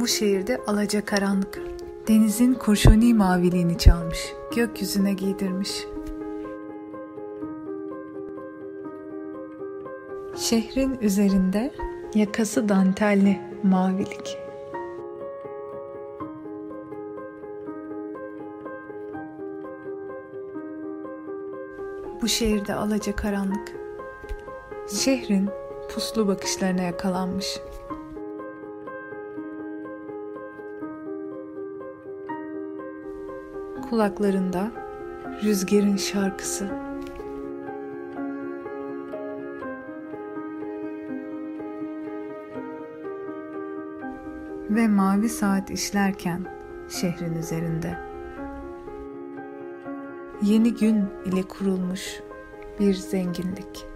Bu şehirde alaca karanlık. Denizin kurşuni maviliğini çalmış, gökyüzüne giydirmiş. Şehrin üzerinde yakası dantelli mavilik. Bu şehirde alaca karanlık. Şehrin puslu bakışlarına yakalanmış. Kulaklarında rüzgarın şarkısı. Ve mavi saat işlerken şehrin üzerinde. Yeni gün ile kurulmuş bir zenginlik.